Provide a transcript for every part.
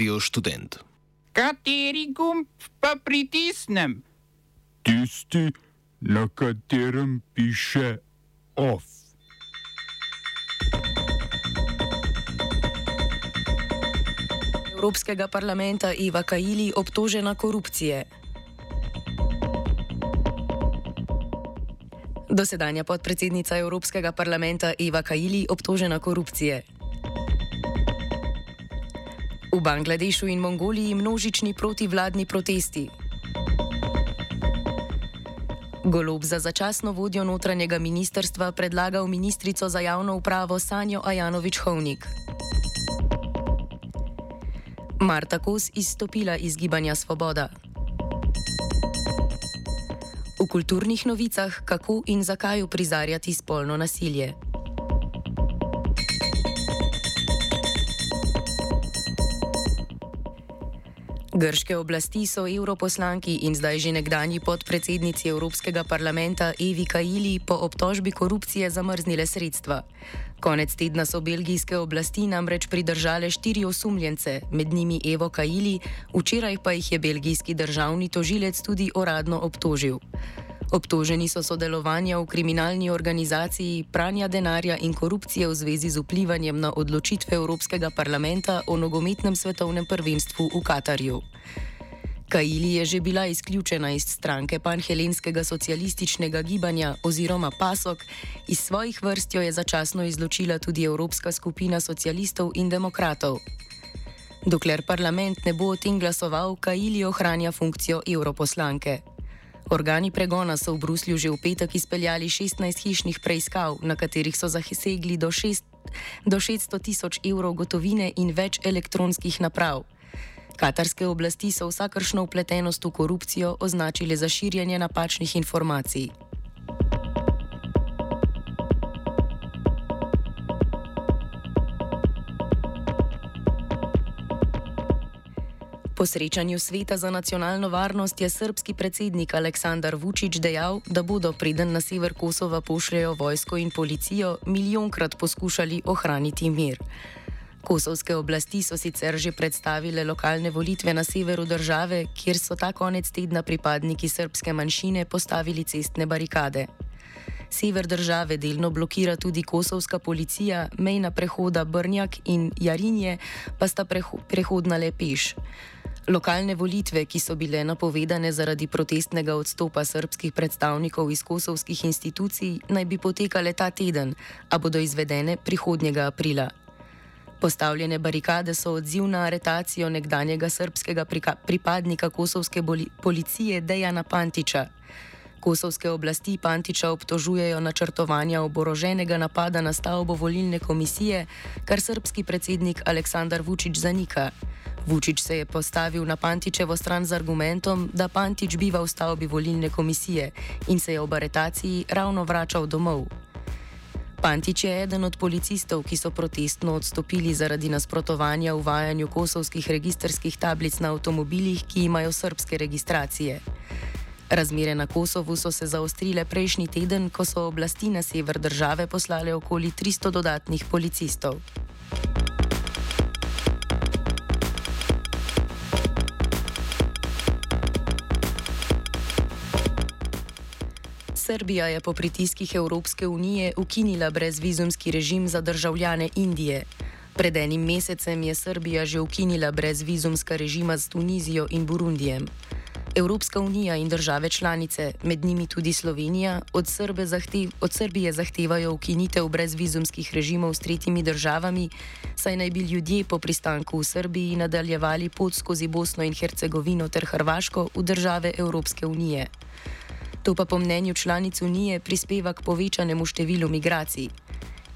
Radio študent. Kateri gumb pa pritisnem? Tisti, na katerem piše OF. Evropskega parlamenta Eva Kajili obtožena korupcije. Dosedanja podpredsednica Evropskega parlamenta Eva Kajili obtožena korupcije. V Bangladešu in Mongoliji množični protivladni protesti. Golob za začasno vodjo notranjega ministerstva predlagal ministrico za javno upravo Sanjo Ajanovič-Hovnik. Marta Kos izstopila iz gibanja Svoboda. V kulturnih novicah, kako in zakaj uprizarjati spolno nasilje. Grške oblasti so europoslanki in zdaj že nekdani podpredsednici Evropskega parlamenta Evi Kajili po obtožbi korupcije zamrznile sredstva. Konec tedna so belgijske oblasti namreč pridržale štiri osumljence, med njimi Evo Kajili, včeraj pa jih je belgijski državni tožilec tudi uradno obtožil. Obtoženi so sodelovanja v kriminalni organizaciji, pranja denarja in korupcije v zvezi z vplivanjem na odločitve Evropskega parlamenta o nogometnem svetovnem prvenstvu v Katarju. Kajili je že bila izključena iz stranke panhelenskega socialističnega gibanja oziroma PASOK, iz svojih vrst jo je začasno izločila tudi Evropska skupina socialistov in demokratov. Dokler parlament ne bo o tem glasoval, Kajili ohranja funkcijo europoslanke. Organi pregona so v Bruslju že v petek izpeljali 16 hišnih preiskav, na katerih so zasegli do, do 600 tisoč evrov gotovine in več elektronskih naprav. Katarske oblasti so vsakršno upletenost v korupcijo označile za širjanje napačnih informacij. Po srečanju Sveta za nacionalno varnost je srpski predsednik Aleksandar Vučić dejal, da bodo preden na sever Kosova pošljajo vojsko in policijo, milijonkrat poskušali ohraniti mir. Kosovske oblasti so sicer že predstavile lokalne volitve na severu države, kjer so ta konec tedna pripadniki srpske manjšine postavili cestne barikade. Sever države delno blokira tudi kosovska policija, mejna prehoda Brnjak in Jarinje pa sta prehodna le peš. Lokalne volitve, ki so bile napovedane zaradi protestnega odstopa srpskih predstavnikov iz kosovskih institucij, naj bi potekale ta teden, a bodo izvedene prihodnjega aprila. Postavljene barikade so odziv na aretacijo nekdanjega srpskega pripadnika kosovske policije Dejana Pantiča. Kosovske oblasti Pantiča obtožujejo načrtovanja oboroženega napada na stavbo volilne komisije, kar srpski predsednik Aleksandar Vučić zanika. Vučić se je postavil na Pantičevo stran z argumentom, da Pantič biva v stavbi volilne komisije in se je ob aretaciji ravno vračal domov. Pantič je eden od policistov, ki so protestno odstopili zaradi nasprotovanja uvajanju kosovskih registrskih tablic na avtomobilih, ki imajo srpske registracije. Razmere na Kosovu so se zaostrile prejšnji teden, ko so oblasti na sever države poslale okoli 300 dodatnih policistov. Srbija je po pritiskih Evropske unije ukinila brezvizumski režim za državljane Indije. Pred enim mesecem je Srbija že ukinila brezvizumska režima z Tunizijo in Burundijem. Evropska unija in države članice, med njimi tudi Slovenija, od, zahtev, od Srbije zahtevajo ukinitev brezvizumskih režimov s tretjimi državami, saj naj bi ljudje po pristanku v Srbiji nadaljevali pot skozi Bosno in Hercegovino ter Hrvaško v države Evropske unije. To pa po mnenju članic Unije prispeva k povečanemu številu migracij.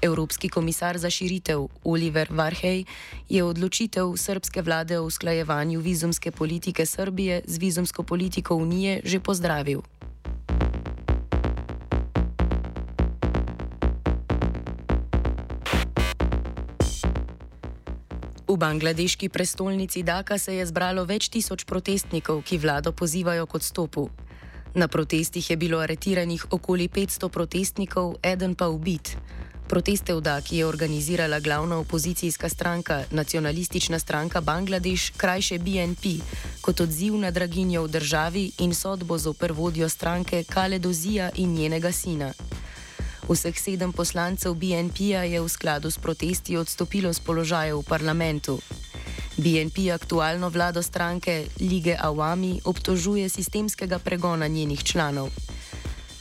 Evropski komisar za širitev Oliver Varhej je odločitev srpske vlade o usklajevanju vizumske politike Srbije z vizumsko politiko Unije že pozdravil. V bangladeški prestolnici Daka se je zbralo več tisoč protestnikov, ki vlado pozivajo k odstopu. Na protestih je bilo aretiranih okoli 500 protestnikov, eden pa ubit. Proteste v Daki je organizirala glavna opozicijska stranka, nacionalistična stranka Bangladeš, krajše BNP, kot odziv na draginjo v državi in sodbo zoper vodjo stranke Kaledozija in njenega sina. Vseh sedem poslancev BNP-ja je v skladu s protesti odstopilo z položaja v parlamentu. BNP aktualno vlado stranke Lige Awami obtožuje sistemskega pregona njenih članov.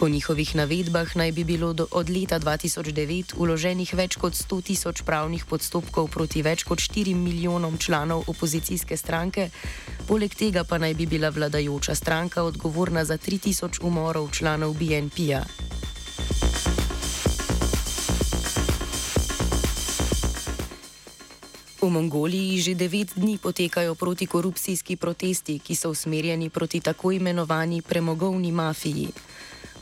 Po njihovih navedbah naj bi bilo od leta 2009 uloženih več kot 100 tisoč pravnih podstopkov proti več kot 4 milijonom članov opozicijske stranke, poleg tega pa naj bi bila vladajoča stranka odgovorna za 3 tisoč umorov članov BNP-ja. V Mongoliji že devet dni potekajo protikorupcijski protesti, ki so usmerjeni proti tako imenovani premogovni mafiji.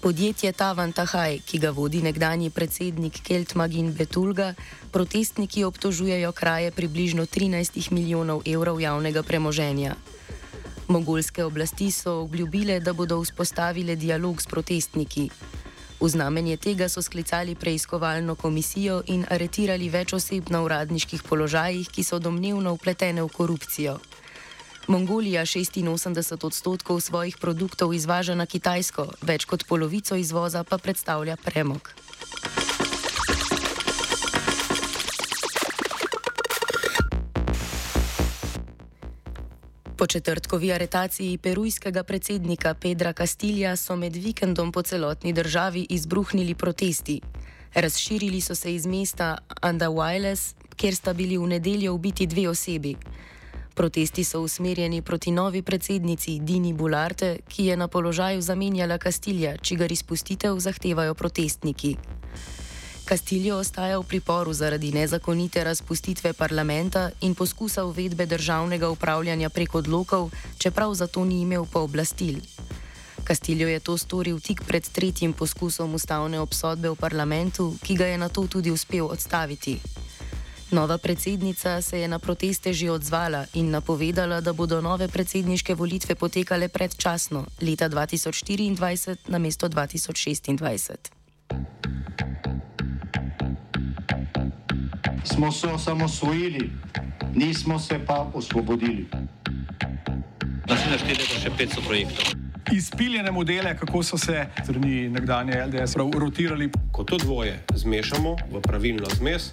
Podjetje Tavan Tahaj, ki ga vodi nekdani predsednik Keltmagin Betulga, protestniki obtožujejo kraje približno 13 milijonov evrov javnega premoženja. Mongolske oblasti so obljubile, da bodo vzpostavile dialog s protestniki. V znamenje tega so sklicali preiskovalno komisijo in aretirali več oseb na uradniških položajih, ki so domnevno upletene v korupcijo. Mongolija 86 odstotkov svojih produktov izvaža na Kitajsko, več kot polovico izvoza pa predstavlja premog. Po četrtkovi aretaciji perujskega predsednika Pedra Castilja so med vikendom po celotni državi izbruhnili protesti. Razširili so se iz mesta Andahuayles, kjer sta bili v nedeljo ubiti dve osebi. Protesti so usmerjeni proti novi predsednici Dini Bularte, ki je na položaju zamenjala Castilja, čigar izpustitev zahtevajo protestniki. Castillo ostaja v priporu zaradi nezakonite razpustitve parlamenta in poskusa uvedbe državnega upravljanja prek odlokov, čeprav za to ni imel pooblastil. Castillo je to storil tik pred tretjim poskusom ustavne obsodbe v parlamentu, ki ga je na to tudi uspel odstaviti. Nova predsednica se je na proteste že odzvala in napovedala, da bodo nove predsedniške volitve potekale predčasno, leta 2024 na mesto 2026. smo se osamosvojili, nismo se pa osvobodili. Naslednje število je še 500 projektov. Izpiljene modele, kako so se strani nekdanje LDS rotirali. Ko to dvoje zmešamo v pravilno zmes,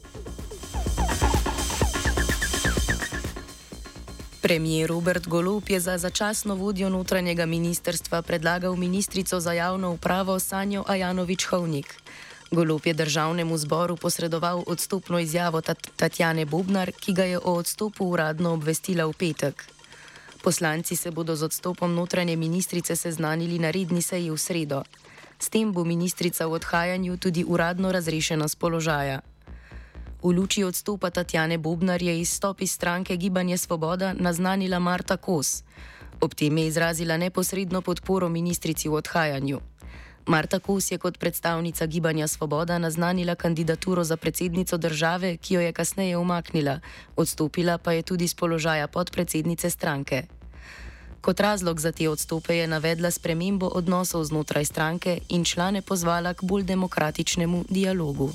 Premijer Robert Golop je za začasno vodjo notranjega ministrstva predlagal ministrico za javno upravo Sanjo Ajanovič-Hovnik. Golop je državnemu zboru posredoval odstopno izjavo Tatjane Bobnar, ki ga je o odstopu uradno obvestila v petek. Poslanci se bodo z odstopom notranje ministrice seznanili na redni seji v sredo. S tem bo ministrica v odhajanju tudi uradno razrešena z položaja. V luči odstopa Tatjane Bobnar je izstop iz stranke Gibanje Svoboda naznanila Marta Kos. Ob tem je izrazila neposredno podporo ministrici v odhajanju. Marta Kos je kot predstavnica Gibanja Svoboda naznanila kandidaturo za predsednico države, ki jo je kasneje umaknila, odstopila pa je tudi z položaja podpredsednice stranke. Kot razlog za te odstope je navedla spremembo odnosov znotraj stranke in člane pozvala k bolj demokratičnemu dialogu.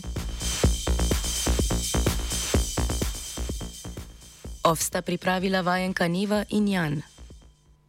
Ovsta pripravila vajenka Neva in Jan.